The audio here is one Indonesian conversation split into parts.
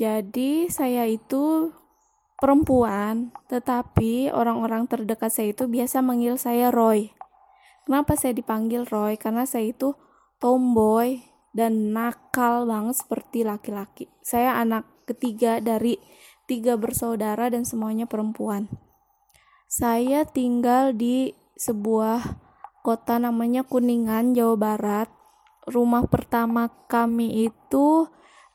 Jadi saya itu perempuan, tetapi orang-orang terdekat saya itu biasa manggil saya Roy. Kenapa saya dipanggil Roy? Karena saya itu tomboy dan nakal banget seperti laki-laki. Saya anak ketiga dari tiga bersaudara dan semuanya perempuan. Saya tinggal di sebuah kota namanya Kuningan, Jawa Barat. Rumah pertama kami itu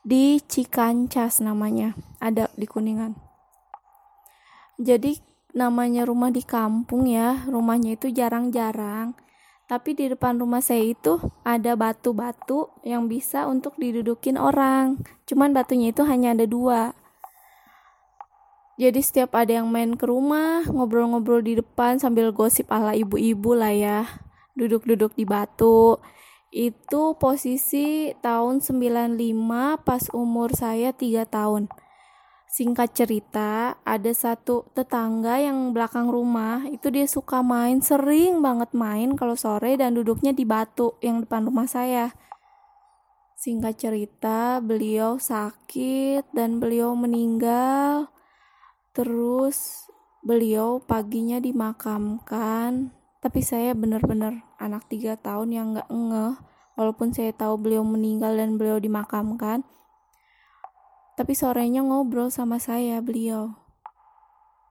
di Cikancas namanya, ada di Kuningan. Jadi namanya rumah di kampung ya, rumahnya itu jarang-jarang. Tapi di depan rumah saya itu ada batu-batu yang bisa untuk didudukin orang. Cuman batunya itu hanya ada dua. Jadi setiap ada yang main ke rumah, ngobrol-ngobrol di depan sambil gosip ala ibu-ibu lah ya. Duduk-duduk di batu itu posisi tahun 95 pas umur saya 3 tahun. Singkat cerita, ada satu tetangga yang belakang rumah, itu dia suka main, sering banget main kalau sore dan duduknya di batu yang depan rumah saya. Singkat cerita, beliau sakit dan beliau meninggal. Terus beliau paginya dimakamkan tapi saya benar-benar anak tiga tahun yang nggak ngeh walaupun saya tahu beliau meninggal dan beliau dimakamkan. Tapi sorenya ngobrol sama saya beliau.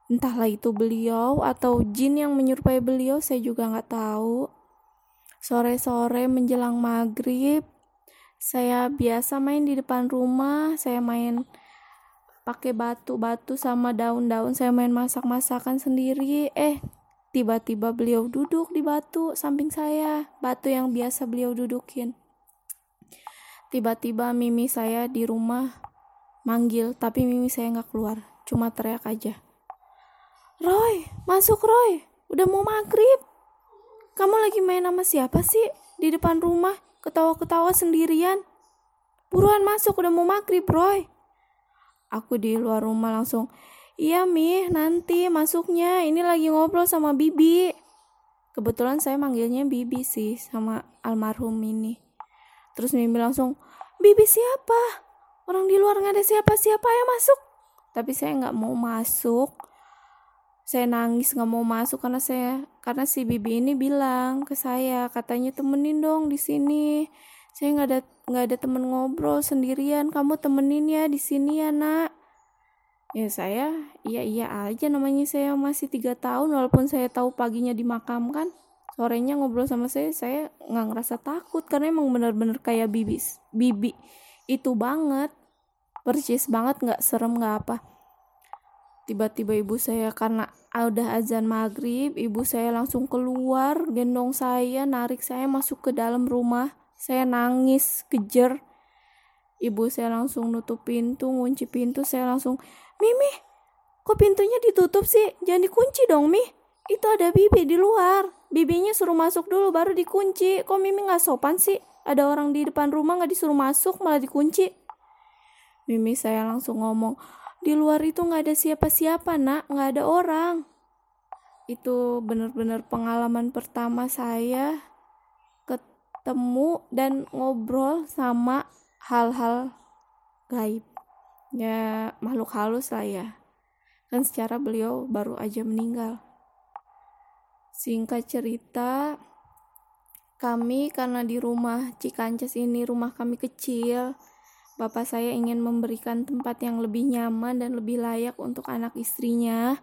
Entahlah itu beliau atau jin yang menyerupai beliau saya juga nggak tahu. Sore-sore menjelang maghrib saya biasa main di depan rumah saya main pakai batu-batu sama daun-daun saya main masak-masakan sendiri. Eh Tiba-tiba beliau duduk di batu samping saya, batu yang biasa beliau dudukin. Tiba-tiba mimi saya di rumah manggil, tapi mimi saya nggak keluar, cuma teriak aja. Roy, masuk Roy, udah mau maghrib. Kamu lagi main sama siapa sih di depan rumah, ketawa-ketawa sendirian? Buruan masuk, udah mau maghrib Roy. Aku di luar rumah langsung, Iya Mi, nanti masuknya. Ini lagi ngobrol sama Bibi. Kebetulan saya manggilnya Bibi sih sama almarhum ini. Terus Mimi langsung, Bibi siapa? Orang di luar nggak ada siapa-siapa ya masuk. Tapi saya nggak mau masuk. Saya nangis nggak mau masuk karena saya karena si Bibi ini bilang ke saya katanya temenin dong di sini. Saya nggak ada nggak ada temen ngobrol sendirian. Kamu temenin ya di sini ya nak ya saya iya iya aja namanya. Saya masih tiga tahun walaupun saya tahu paginya dimakamkan. Sorenya ngobrol sama saya saya nggak ngerasa takut. Karena emang bener-bener kayak bibis bibi itu banget. Persis banget nggak serem nggak apa. Tiba-tiba ibu saya karena udah azan maghrib ibu saya langsung keluar gendong saya narik saya masuk ke dalam rumah. Saya nangis kejer. Ibu saya langsung nutup pintu ngunci pintu saya langsung Mimi, kok pintunya ditutup sih? Jangan dikunci dong, Mi. Itu ada Bibi di luar. Bibinya suruh masuk dulu baru dikunci. Kok Mimi nggak sopan sih? Ada orang di depan rumah nggak disuruh masuk malah dikunci. Mimi saya langsung ngomong, di luar itu nggak ada siapa-siapa nak, nggak ada orang. Itu benar-benar pengalaman pertama saya ketemu dan ngobrol sama hal-hal gaib ya makhluk halus lah ya. Kan secara beliau baru aja meninggal. Singkat cerita kami karena di rumah Cikancas ini rumah kami kecil bapak saya ingin memberikan tempat yang lebih nyaman dan lebih layak untuk anak istrinya.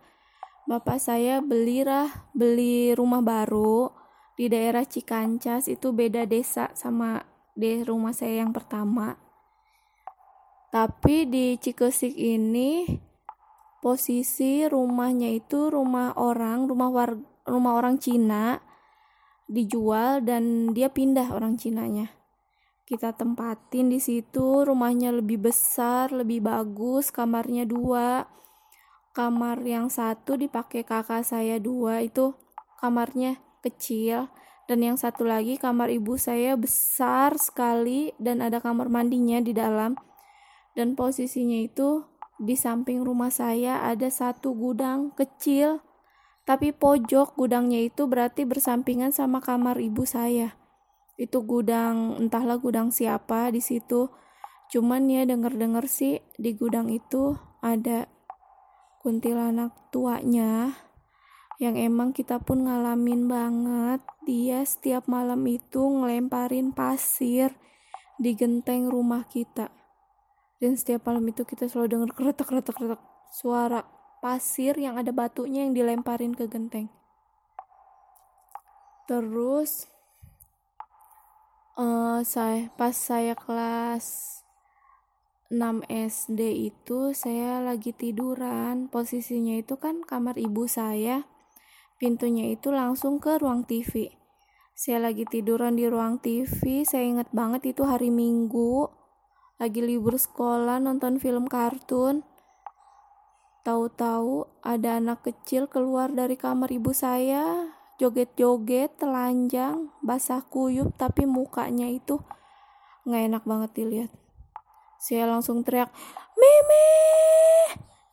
Bapak saya belilah beli rumah baru di daerah Cikancas. Itu beda desa sama di rumah saya yang pertama tapi di Cikesik ini posisi rumahnya itu rumah orang, rumah war, rumah orang Cina dijual dan dia pindah orang Cinanya. Kita tempatin di situ, rumahnya lebih besar, lebih bagus, kamarnya dua. Kamar yang satu dipakai kakak saya dua itu kamarnya kecil dan yang satu lagi kamar ibu saya besar sekali dan ada kamar mandinya di dalam dan posisinya itu di samping rumah saya ada satu gudang kecil. Tapi pojok gudangnya itu berarti bersampingan sama kamar ibu saya. Itu gudang entahlah gudang siapa di situ. Cuman ya denger-denger sih di gudang itu ada kuntilanak tuanya yang emang kita pun ngalamin banget. Dia setiap malam itu ngelemparin pasir di genteng rumah kita dan setiap malam itu kita selalu dengar kretek kretek kretek suara pasir yang ada batunya yang dilemparin ke genteng. Terus uh, saya pas saya kelas 6 SD itu saya lagi tiduran. Posisinya itu kan kamar ibu saya. Pintunya itu langsung ke ruang TV saya lagi tiduran di ruang TV saya inget banget itu hari minggu lagi libur sekolah nonton film kartun tahu-tahu ada anak kecil keluar dari kamar ibu saya joget-joget telanjang basah kuyup tapi mukanya itu nggak enak banget dilihat saya langsung teriak, Mimi!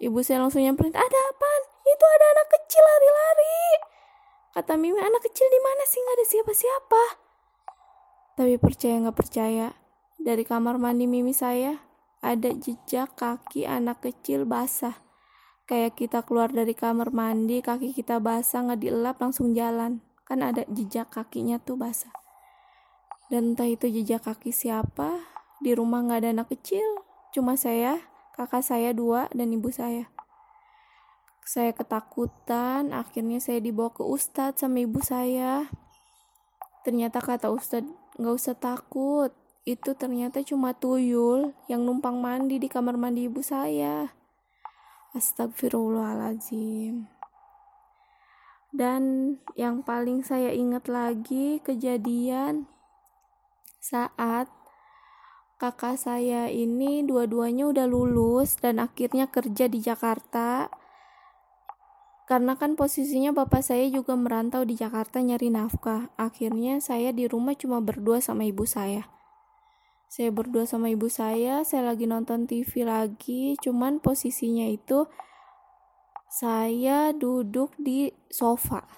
Ibu saya langsung nyamperin, ada apa? Itu ada anak kecil lari-lari. Kata Mimi, anak kecil di mana sih? Gak ada siapa-siapa. Tapi percaya nggak percaya, dari kamar mandi Mimi saya ada jejak kaki anak kecil basah. Kayak kita keluar dari kamar mandi, kaki kita basah, nggak dielap langsung jalan. Kan ada jejak kakinya tuh basah. Dan entah itu jejak kaki siapa, di rumah nggak ada anak kecil, cuma saya, kakak saya dua, dan ibu saya. Saya ketakutan, akhirnya saya dibawa ke ustadz sama ibu saya. Ternyata kata ustadz, nggak usah takut, itu ternyata cuma tuyul yang numpang mandi di kamar mandi ibu saya. Astagfirullahaladzim. Dan yang paling saya ingat lagi kejadian saat kakak saya ini dua-duanya udah lulus dan akhirnya kerja di Jakarta karena kan posisinya bapak saya juga merantau di Jakarta nyari nafkah akhirnya saya di rumah cuma berdua sama ibu saya saya berdua sama ibu saya saya lagi nonton TV lagi cuman posisinya itu saya duduk di sofa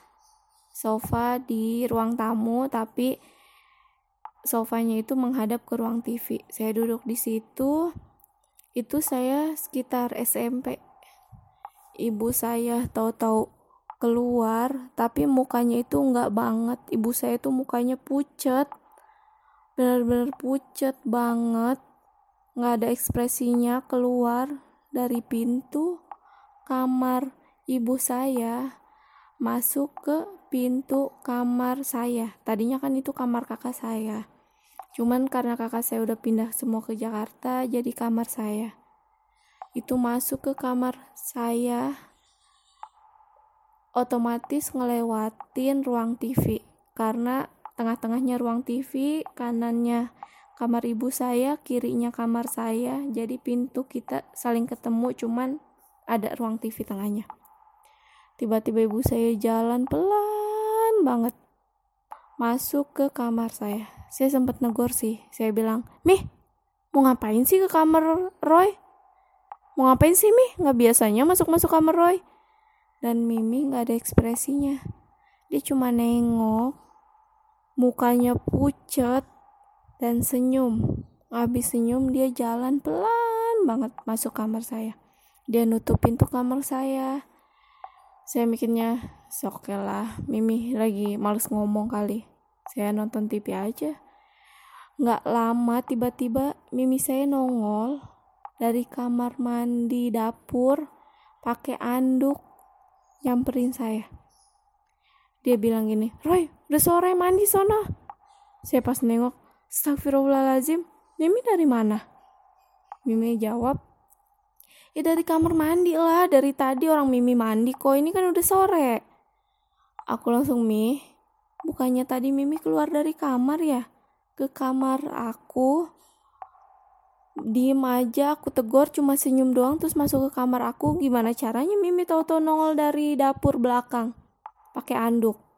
sofa di ruang tamu tapi sofanya itu menghadap ke ruang TV. Saya duduk di situ. Itu saya sekitar SMP. Ibu saya tahu-tahu keluar, tapi mukanya itu enggak banget. Ibu saya itu mukanya pucat. Benar-benar pucat banget. Nggak ada ekspresinya keluar dari pintu kamar ibu saya masuk ke pintu kamar saya. Tadinya kan itu kamar kakak saya. Cuman karena kakak saya udah pindah semua ke Jakarta, jadi kamar saya. Itu masuk ke kamar saya, otomatis ngelewatin ruang TV. Karena tengah-tengahnya ruang TV, kanannya kamar ibu saya, kirinya kamar saya. Jadi pintu kita saling ketemu, cuman ada ruang TV tengahnya. Tiba-tiba ibu saya jalan pelan banget masuk ke kamar saya. Saya sempat negor sih. Saya bilang mih mau ngapain sih ke kamar Roy? Mau ngapain sih mih? Nggak biasanya masuk masuk kamar Roy. Dan Mimi nggak ada ekspresinya. Dia cuma nengok mukanya pucat dan senyum. Habis senyum dia jalan pelan banget masuk kamar saya. Dia nutup pintu kamar saya. Saya mikirnya oke lah Mimi lagi males ngomong kali. Saya nonton TV aja. Nggak lama tiba-tiba mimi saya nongol dari kamar mandi dapur pakai anduk nyamperin saya. Dia bilang gini Roy udah sore mandi sono saya pas nengok Astagfirullahaladzim Mimi dari mana? Mimi jawab Ya dari kamar mandi lah Dari tadi orang Mimi mandi kok Ini kan udah sore Aku langsung Mi Bukannya tadi Mimi keluar dari kamar ya? Ke kamar aku. Diem aja, aku tegur cuma senyum doang terus masuk ke kamar aku. Gimana caranya Mimi tahu-tahu nongol dari dapur belakang? Pakai anduk.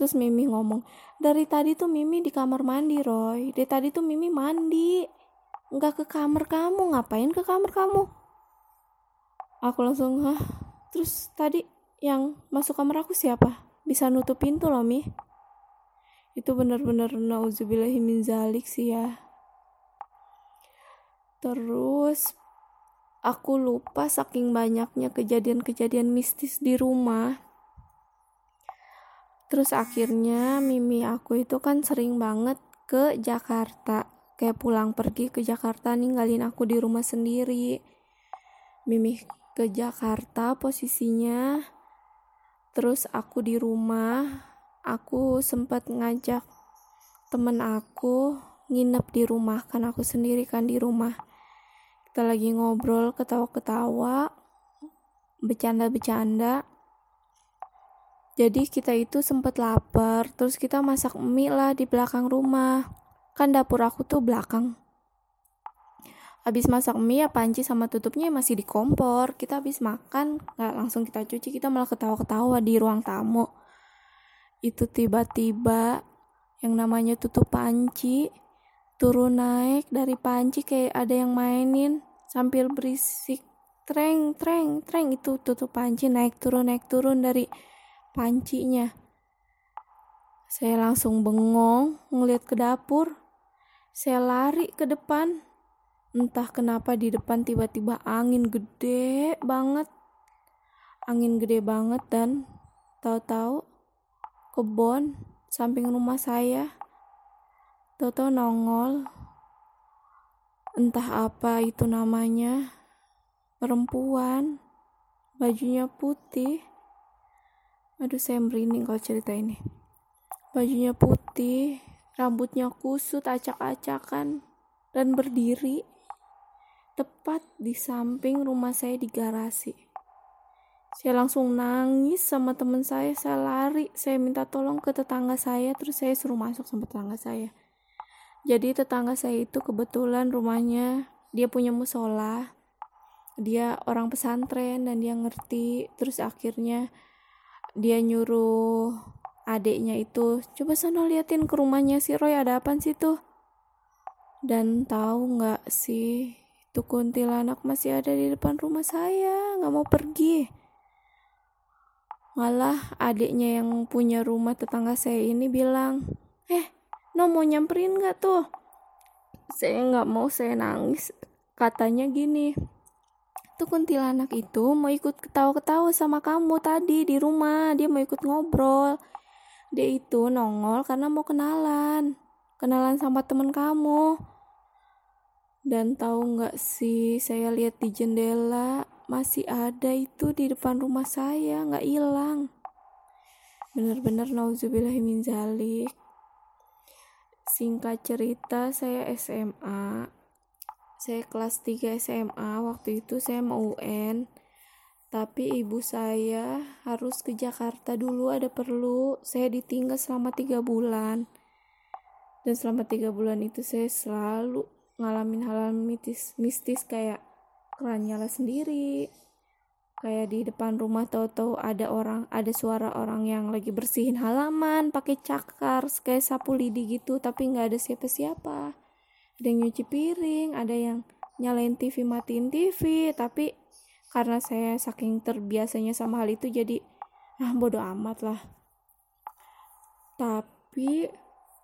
Terus Mimi ngomong, dari tadi tuh Mimi di kamar mandi, Roy. Dari tadi tuh Mimi mandi. Nggak ke kamar kamu, ngapain ke kamar kamu? Aku langsung, hah? Terus tadi yang masuk kamar aku siapa? bisa nutup pintu loh mi itu bener-bener nauzubillahimin zalik sih ya terus aku lupa saking banyaknya kejadian-kejadian mistis di rumah terus akhirnya mimi aku itu kan sering banget ke Jakarta. Kayak pulang pergi ke Jakarta ninggalin aku di rumah sendiri. Mimi ke Jakarta posisinya. Terus aku di rumah aku sempat ngajak temen aku nginep di rumah kan aku sendiri kan di rumah. Kita lagi ngobrol ketawa-ketawa bercanda-bercanda jadi kita itu sempat lapar terus kita masak mie lah di belakang rumah. Kan dapur aku tuh belakang. Habis masak mie ya panci sama tutupnya masih di kompor. Kita habis makan nggak langsung kita cuci kita malah ketawa-ketawa di ruang tamu. Itu tiba-tiba yang namanya tutup panci turun naik dari panci kayak ada yang mainin sambil berisik. Treng treng treng itu tutup panci naik turun naik turun dari pancinya saya langsung bengong ngeliat ke dapur saya lari ke depan entah kenapa di depan tiba-tiba angin gede banget angin gede banget dan tahu-tahu kebon samping rumah saya. Toto nongol. Entah apa itu namanya. Perempuan. Bajunya putih. Aduh saya merinding kalau cerita ini. Bajunya putih, rambutnya kusut acak-acakan dan berdiri tepat di samping rumah saya di garasi. Saya langsung nangis sama teman saya, saya lari, saya minta tolong ke tetangga saya, terus saya suruh masuk sama tetangga saya. Jadi tetangga saya itu kebetulan rumahnya dia punya musola, dia orang pesantren dan dia ngerti, terus akhirnya dia nyuruh adiknya itu coba sana liatin ke rumahnya si Roy ada apa sih tuh dan tahu nggak sih itu kuntilanak masih ada di depan rumah saya nggak mau pergi Malah adiknya yang punya rumah tetangga saya ini bilang, eh, no mau nyamperin gak tuh? Saya nggak mau, saya nangis. Katanya gini, tuh kuntilanak itu mau ikut ketawa-ketawa sama kamu tadi di rumah. Dia mau ikut ngobrol. Dia itu nongol karena mau kenalan. Kenalan sama temen kamu. Dan tahu nggak sih, saya lihat di jendela masih ada itu di depan rumah saya nggak hilang bener-bener nauzubillahimin zalik singkat cerita saya SMA saya kelas 3 SMA waktu itu saya mau UN tapi ibu saya harus ke Jakarta dulu ada perlu. Saya ditinggal selama tiga bulan. Dan selama tiga bulan itu saya selalu ngalamin hal-hal mistis mistis kayak keran nyala sendiri. Kayak di depan rumah tahu-tahu ada orang ada suara orang yang lagi bersihin halaman pakai cakar kayak sapu lidi gitu tapi nggak ada siapa-siapa ada yang nyuci piring ada yang nyalain TV matiin TV tapi karena saya saking terbiasanya sama hal itu jadi ah bodoh amat lah tapi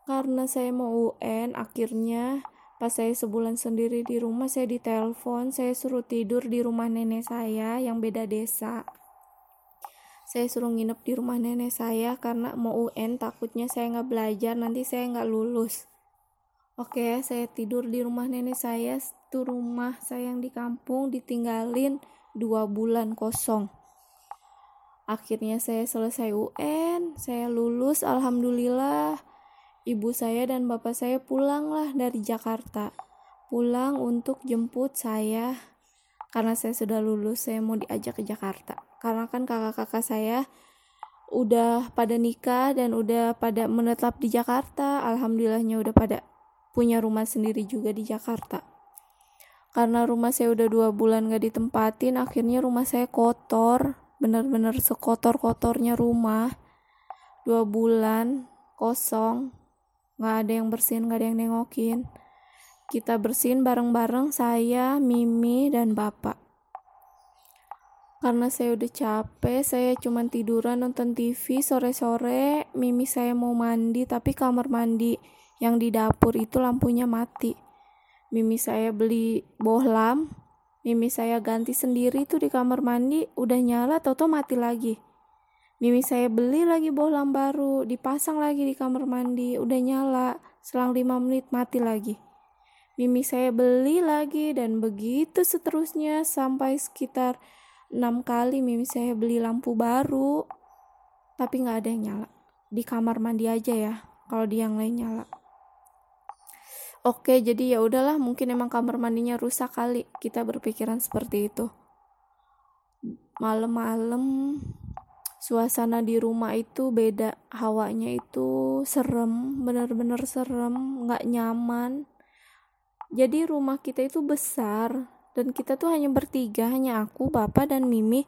karena saya mau UN akhirnya Pas saya sebulan sendiri di rumah, saya ditelepon, saya suruh tidur di rumah nenek saya yang beda desa. Saya suruh nginep di rumah nenek saya karena mau UN takutnya saya nggak belajar, nanti saya nggak lulus. Oke, saya tidur di rumah nenek saya, itu rumah saya yang di kampung ditinggalin dua bulan kosong. Akhirnya saya selesai UN, saya lulus, alhamdulillah ibu saya dan bapak saya pulanglah dari Jakarta. Pulang untuk jemput saya karena saya sudah lulus, saya mau diajak ke Jakarta. Karena kan kakak-kakak saya udah pada nikah dan udah pada menetap di Jakarta. Alhamdulillahnya udah pada punya rumah sendiri juga di Jakarta. Karena rumah saya udah dua bulan gak ditempatin, akhirnya rumah saya kotor, bener-bener sekotor-kotornya rumah. Dua bulan kosong, nggak ada yang bersihin nggak ada yang nengokin. Kita bersihin bareng-bareng saya Mimi dan bapak. Karena saya udah capek saya cuma tiduran nonton TV sore-sore. Mimi saya mau mandi tapi kamar mandi yang di dapur itu lampunya mati. Mimi saya beli bohlam Mimi saya ganti sendiri tuh di kamar mandi udah nyala toto mati lagi. Mimi saya beli lagi bohlam baru dipasang lagi di kamar mandi udah nyala selang 5 menit mati lagi. Mimi saya beli lagi dan begitu seterusnya sampai sekitar enam kali Mimi saya beli lampu baru. Tapi nggak ada yang nyala. Di kamar mandi aja ya kalau di yang lain nyala Oke, jadi ya udahlah, mungkin emang kamar mandinya rusak kali. Kita berpikiran seperti itu. Malam-malam suasana di rumah itu beda, hawanya itu serem, bener-bener serem, nggak nyaman. Jadi rumah kita itu besar dan kita tuh hanya bertiga, hanya aku, bapak dan Mimi.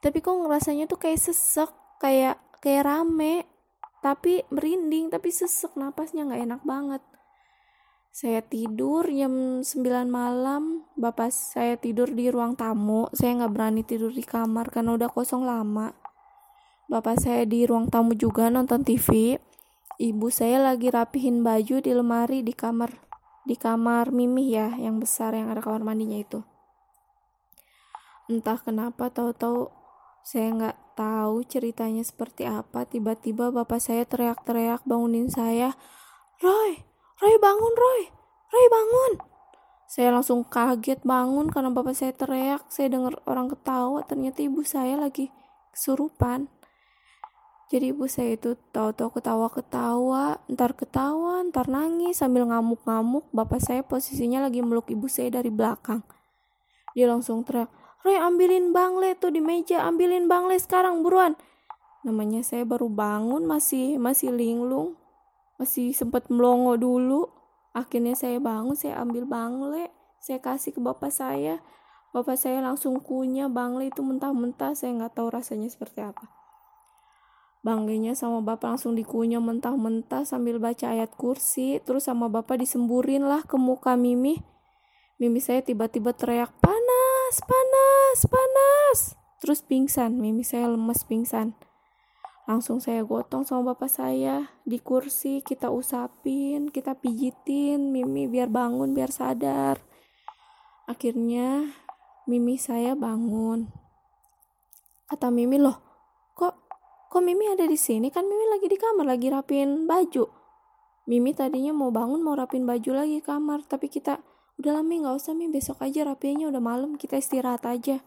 Tapi kok ngerasanya tuh kayak sesek, kayak kayak rame, tapi merinding, tapi sesek, napasnya nggak enak banget saya tidur jam 9 malam. Bapak saya tidur di ruang tamu. Saya nggak berani tidur di kamar karena udah kosong lama. Bapak saya di ruang tamu juga nonton TV ibu saya lagi rapihin baju di lemari di kamar di kamar Mimi ya yang besar yang ada kamar mandinya itu. Entah kenapa tahu-tahu saya nggak tahu ceritanya seperti apa. Tiba-tiba bapak saya teriak-teriak bangunin saya Roy Roy bangun Roy. Roy bangun. Saya langsung kaget bangun karena bapak saya teriak. Saya dengar orang ketawa. Ternyata ibu saya lagi kesurupan. Jadi ibu saya itu tahu-tahu ketawa-ketawa ntar ketawa ntar nangis. Sambil ngamuk-ngamuk bapak saya posisinya lagi meluk ibu saya dari belakang. Dia langsung teriak Roy ambilin bangle tuh di meja. Ambilin bangle sekarang buruan. Namanya saya baru bangun masih masih linglung masih sempat melongo dulu. Akhirnya saya bangun saya ambil bangle. Saya kasih ke bapak saya. Bapak saya langsung kunyah bangle itu mentah-mentah. Saya nggak tahu rasanya seperti apa. Banglenya sama bapak langsung dikunyah mentah-mentah sambil baca ayat kursi. Terus sama bapak disemburin lah ke muka Mimi. Mimi saya tiba-tiba teriak panas panas panas. Terus pingsan Mimi saya lemes pingsan langsung saya gotong sama bapak saya. Di kursi kita usapin kita pijitin Mimi biar bangun biar sadar. Akhirnya Mimi saya bangun. Kata Mimi loh kok kok Mimi ada di sini? Kan Mimi lagi di kamar lagi rapin baju. Mimi tadinya mau bangun mau rapin baju lagi kamar. Tapi kita udah lama nggak usah Mimi besok aja rapinya udah malam kita istirahat aja.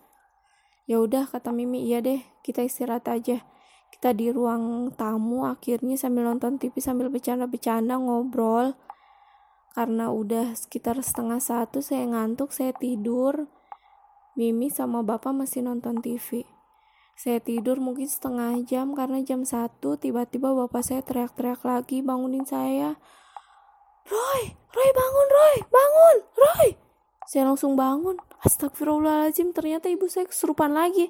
Ya udah kata Mimi iya deh kita istirahat aja kita di ruang tamu akhirnya sambil nonton TV sambil bercanda-bercanda ngobrol. Karena udah sekitar setengah satu saya ngantuk saya tidur. Mimi sama bapak masih nonton TV saya tidur mungkin setengah jam karena jam satu tiba-tiba bapak saya teriak-teriak lagi bangunin saya. Roy, Roy bangun Roy, bangun Roy! Saya langsung bangun. Astagfirullahaladzim ternyata ibu saya kesurupan lagi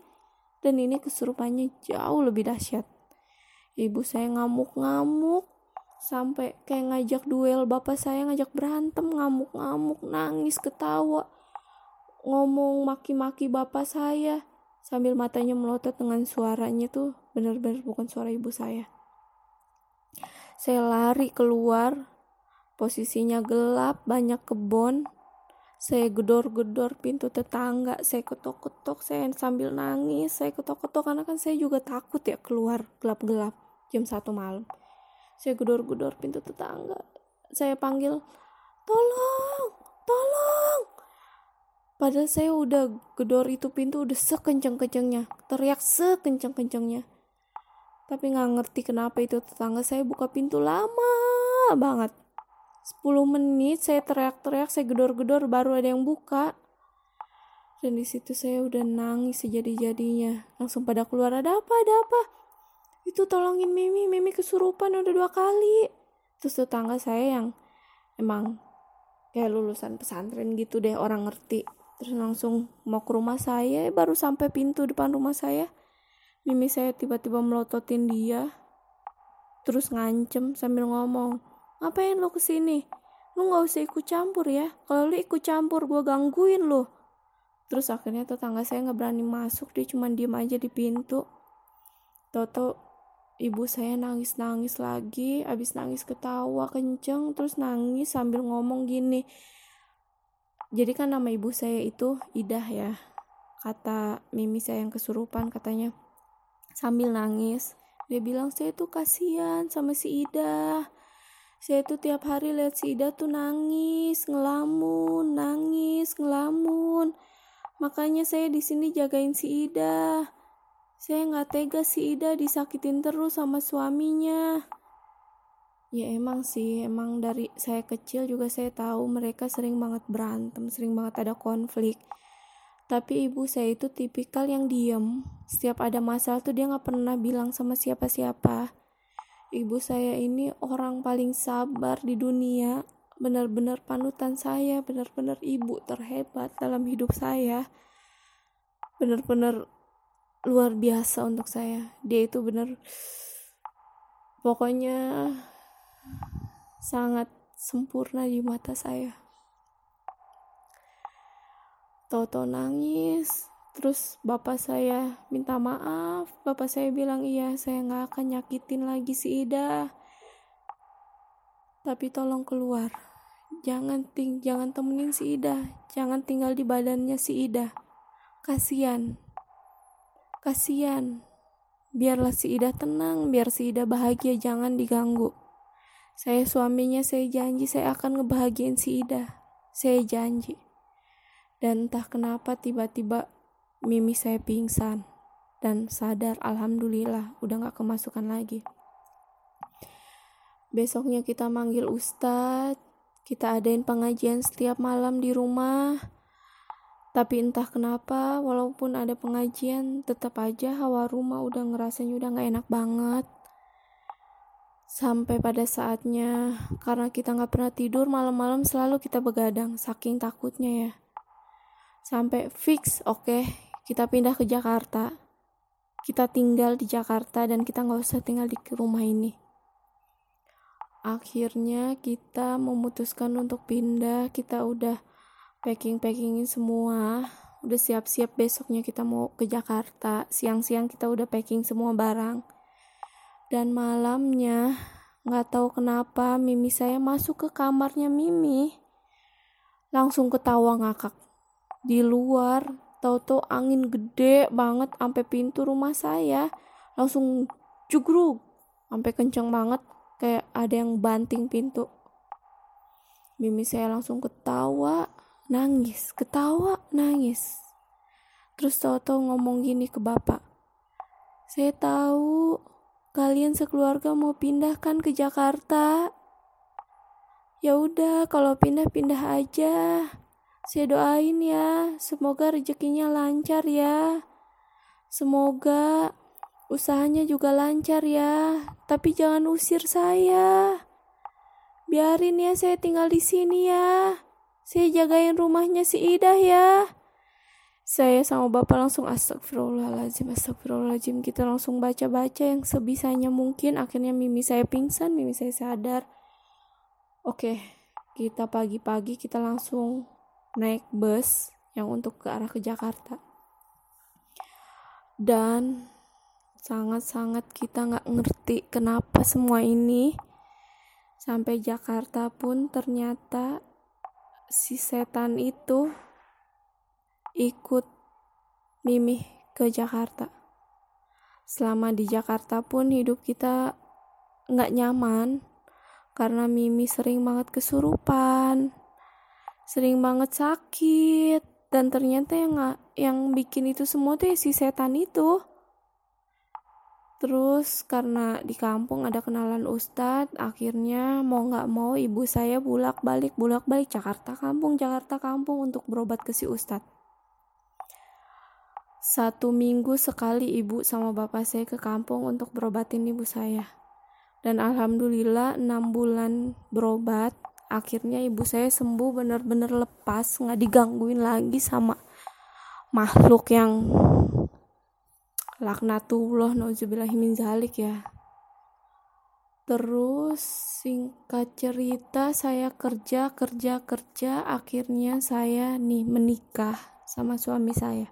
dan ini kesurupannya jauh lebih dahsyat. Ibu saya ngamuk-ngamuk sampai kayak ngajak duel bapak saya ngajak berantem ngamuk-ngamuk nangis ketawa ngomong maki-maki bapak saya sambil matanya melotot dengan suaranya tuh benar-benar bukan suara ibu saya saya lari keluar posisinya gelap banyak kebun saya gedor-gedor pintu tetangga saya ketok-ketok saya sambil nangis saya ketok-ketok karena kan saya juga takut ya keluar gelap-gelap jam satu malam. Saya gedor-gedor pintu tetangga saya panggil tolong tolong. Padahal saya udah gedor itu pintu udah sekenceng-kencengnya teriak sekenceng-kencengnya. Tapi nggak ngerti kenapa itu tetangga saya buka pintu lama banget 10 menit saya teriak-teriak saya gedor-gedor baru ada yang buka. Dan di situ saya udah nangis sejadi-jadinya. Langsung pada keluar ada apa? Ada apa? Itu tolongin Mimi. Mimi kesurupan udah dua kali. Terus tetangga saya yang emang kayak lulusan pesantren gitu deh orang ngerti. Terus langsung mau ke rumah saya baru sampai pintu depan rumah saya. Mimi saya tiba-tiba melototin dia. Terus ngancem sambil ngomong ngapain lo ke sini? Lu nggak usah ikut campur ya. Kalau lu ikut campur gue gangguin lo terus akhirnya tetangga saya nggak berani masuk dia cuma diem aja di pintu. Toto ibu saya nangis nangis lagi abis nangis ketawa kenceng terus nangis sambil ngomong gini. Jadi kan nama ibu saya itu Idah ya kata Mimi saya yang kesurupan katanya. Sambil nangis dia bilang saya tuh kasihan sama si Ida saya tuh tiap hari lihat si Ida tuh nangis ngelamun nangis ngelamun makanya saya di sini jagain si Ida saya nggak tega si Ida disakitin terus sama suaminya ya emang sih emang dari saya kecil juga saya tahu mereka sering banget berantem sering banget ada konflik tapi ibu saya itu tipikal yang diem. Setiap ada masalah tuh dia nggak pernah bilang sama siapa-siapa. Ibu saya ini orang paling sabar di dunia. Benar-benar panutan saya, benar-benar ibu terhebat dalam hidup saya. Benar-benar luar biasa untuk saya. Dia itu benar pokoknya sangat sempurna di mata saya. Toto nangis terus bapak saya minta maaf. Bapak saya bilang iya saya nggak akan nyakitin lagi si Ida. Tapi tolong keluar. Jangan ting jangan temenin si Ida. Jangan tinggal di badannya si Ida. Kasihan. Kasihan. Biarlah si Ida tenang biar si Ida bahagia jangan diganggu. Saya suaminya saya janji saya akan ngebahagiain si Ida. Saya janji. Dan entah kenapa tiba-tiba mimi saya pingsan dan sadar alhamdulillah udah gak kemasukan lagi. Besoknya kita manggil ustadz kita adain pengajian setiap malam di rumah. Tapi entah kenapa walaupun ada pengajian tetap aja hawa rumah udah ngerasanya udah gak enak banget. Sampai pada saatnya karena kita nggak pernah tidur malam-malam selalu kita begadang saking takutnya ya. Sampai fix oke okay, kita pindah ke Jakarta. Kita tinggal di Jakarta dan kita nggak usah tinggal di rumah ini. Akhirnya kita memutuskan untuk pindah. Kita udah packing packingin semua. Udah siap-siap besoknya kita mau ke Jakarta. Siang-siang kita udah packing semua barang. Dan malamnya nggak tahu kenapa Mimi saya masuk ke kamarnya Mimi. Langsung ketawa ngakak. Di luar tahu-tahu angin gede banget sampai pintu rumah saya. Langsung jugruk sampai kenceng banget kayak ada yang banting pintu. Mimi saya langsung ketawa nangis ketawa nangis. Terus tahu-tahu ngomong gini ke bapak saya tahu kalian sekeluarga mau pindahkan ke Jakarta? Ya udah kalau pindah pindah aja saya doain ya, semoga rezekinya lancar ya. Semoga usahanya juga lancar ya, tapi jangan usir saya. Biarin ya saya tinggal di sini ya. Saya jagain rumahnya si Idah ya. Saya sama bapak langsung astagfirullahaladzim, astagfirullahaladzim. Kita langsung baca-baca yang sebisanya mungkin. Akhirnya mimi saya pingsan, mimi saya sadar. Oke, kita pagi-pagi kita langsung naik bus yang untuk ke arah ke Jakarta. Dan sangat-sangat kita nggak ngerti kenapa semua ini. Sampai Jakarta pun ternyata si setan itu ikut Mimi ke Jakarta. Selama di Jakarta pun hidup kita nggak nyaman karena Mimi sering banget kesurupan sering banget sakit. Dan ternyata yang yang bikin itu semua tuh ya si setan itu. Terus karena di kampung ada kenalan ustadz akhirnya mau nggak mau ibu saya bulak balik bulak balik Jakarta kampung Jakarta kampung untuk berobat ke si ustadz. Satu minggu sekali ibu sama bapak saya ke kampung untuk berobatin ibu saya. Dan alhamdulillah enam bulan berobat akhirnya ibu saya sembuh bener-bener lepas nggak digangguin lagi sama makhluk yang laknatullah nauzubillahimin zalik ya. Terus singkat cerita saya kerja kerja kerja akhirnya saya nih menikah sama suami saya.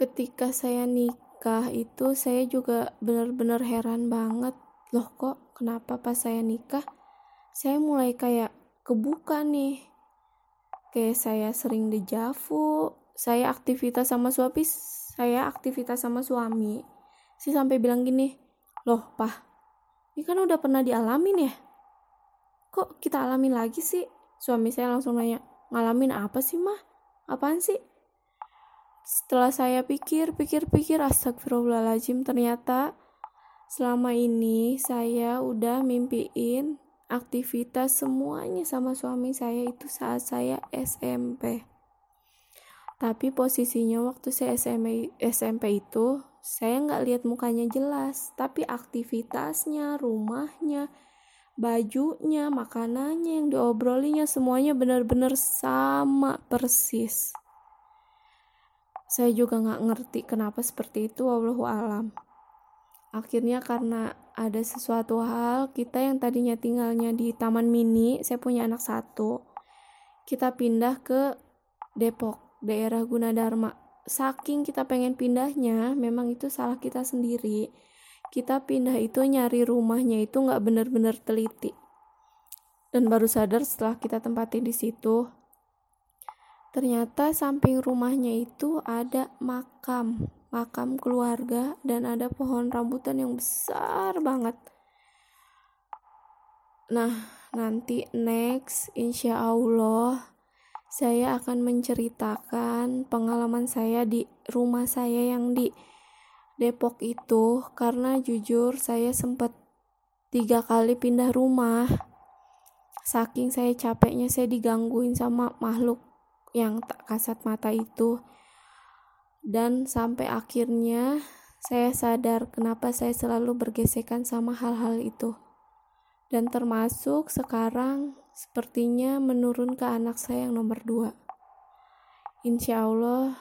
Ketika saya nikah itu saya juga benar-benar heran banget loh kok kenapa pas saya nikah saya mulai kayak kebuka nih. Kayak saya sering dejavu saya aktivitas sama suami saya aktivitas sama suami. Sih sampai bilang gini loh pah ini kan udah pernah dialamin ya? Kok kita alamin lagi sih? Suami saya langsung nanya ngalamin apa sih mah? Apaan sih? Setelah saya pikir pikir pikir astagfirullahaladzim ternyata selama ini saya udah mimpiin aktivitas semuanya sama suami saya itu saat saya SMP tapi posisinya waktu saya SMP, SMP itu saya nggak lihat mukanya jelas. Tapi aktivitasnya rumahnya bajunya makanannya yang diobrolinya semuanya benar-benar sama persis. Saya juga nggak ngerti kenapa seperti itu wallahu alam akhirnya karena ada sesuatu hal kita yang tadinya tinggalnya di taman mini saya punya anak satu kita pindah ke Depok daerah Gunadarma. Saking kita pengen pindahnya, memang itu salah kita sendiri. Kita pindah itu nyari rumahnya itu nggak bener-bener teliti. Dan baru sadar setelah kita tempatin di situ, ternyata samping rumahnya itu ada makam, makam keluarga dan ada pohon rambutan yang besar banget. Nah, nanti next insya Allah saya akan menceritakan pengalaman saya di rumah saya yang di Depok itu. Karena jujur saya sempat tiga kali pindah rumah. Saking saya capeknya saya digangguin sama makhluk yang tak kasat mata itu dan sampai akhirnya saya sadar kenapa saya selalu bergesekan sama hal-hal itu dan termasuk sekarang sepertinya menurun ke anak saya yang nomor dua. Insya Allah,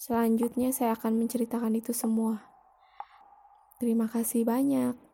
selanjutnya saya akan menceritakan itu semua. Terima kasih banyak.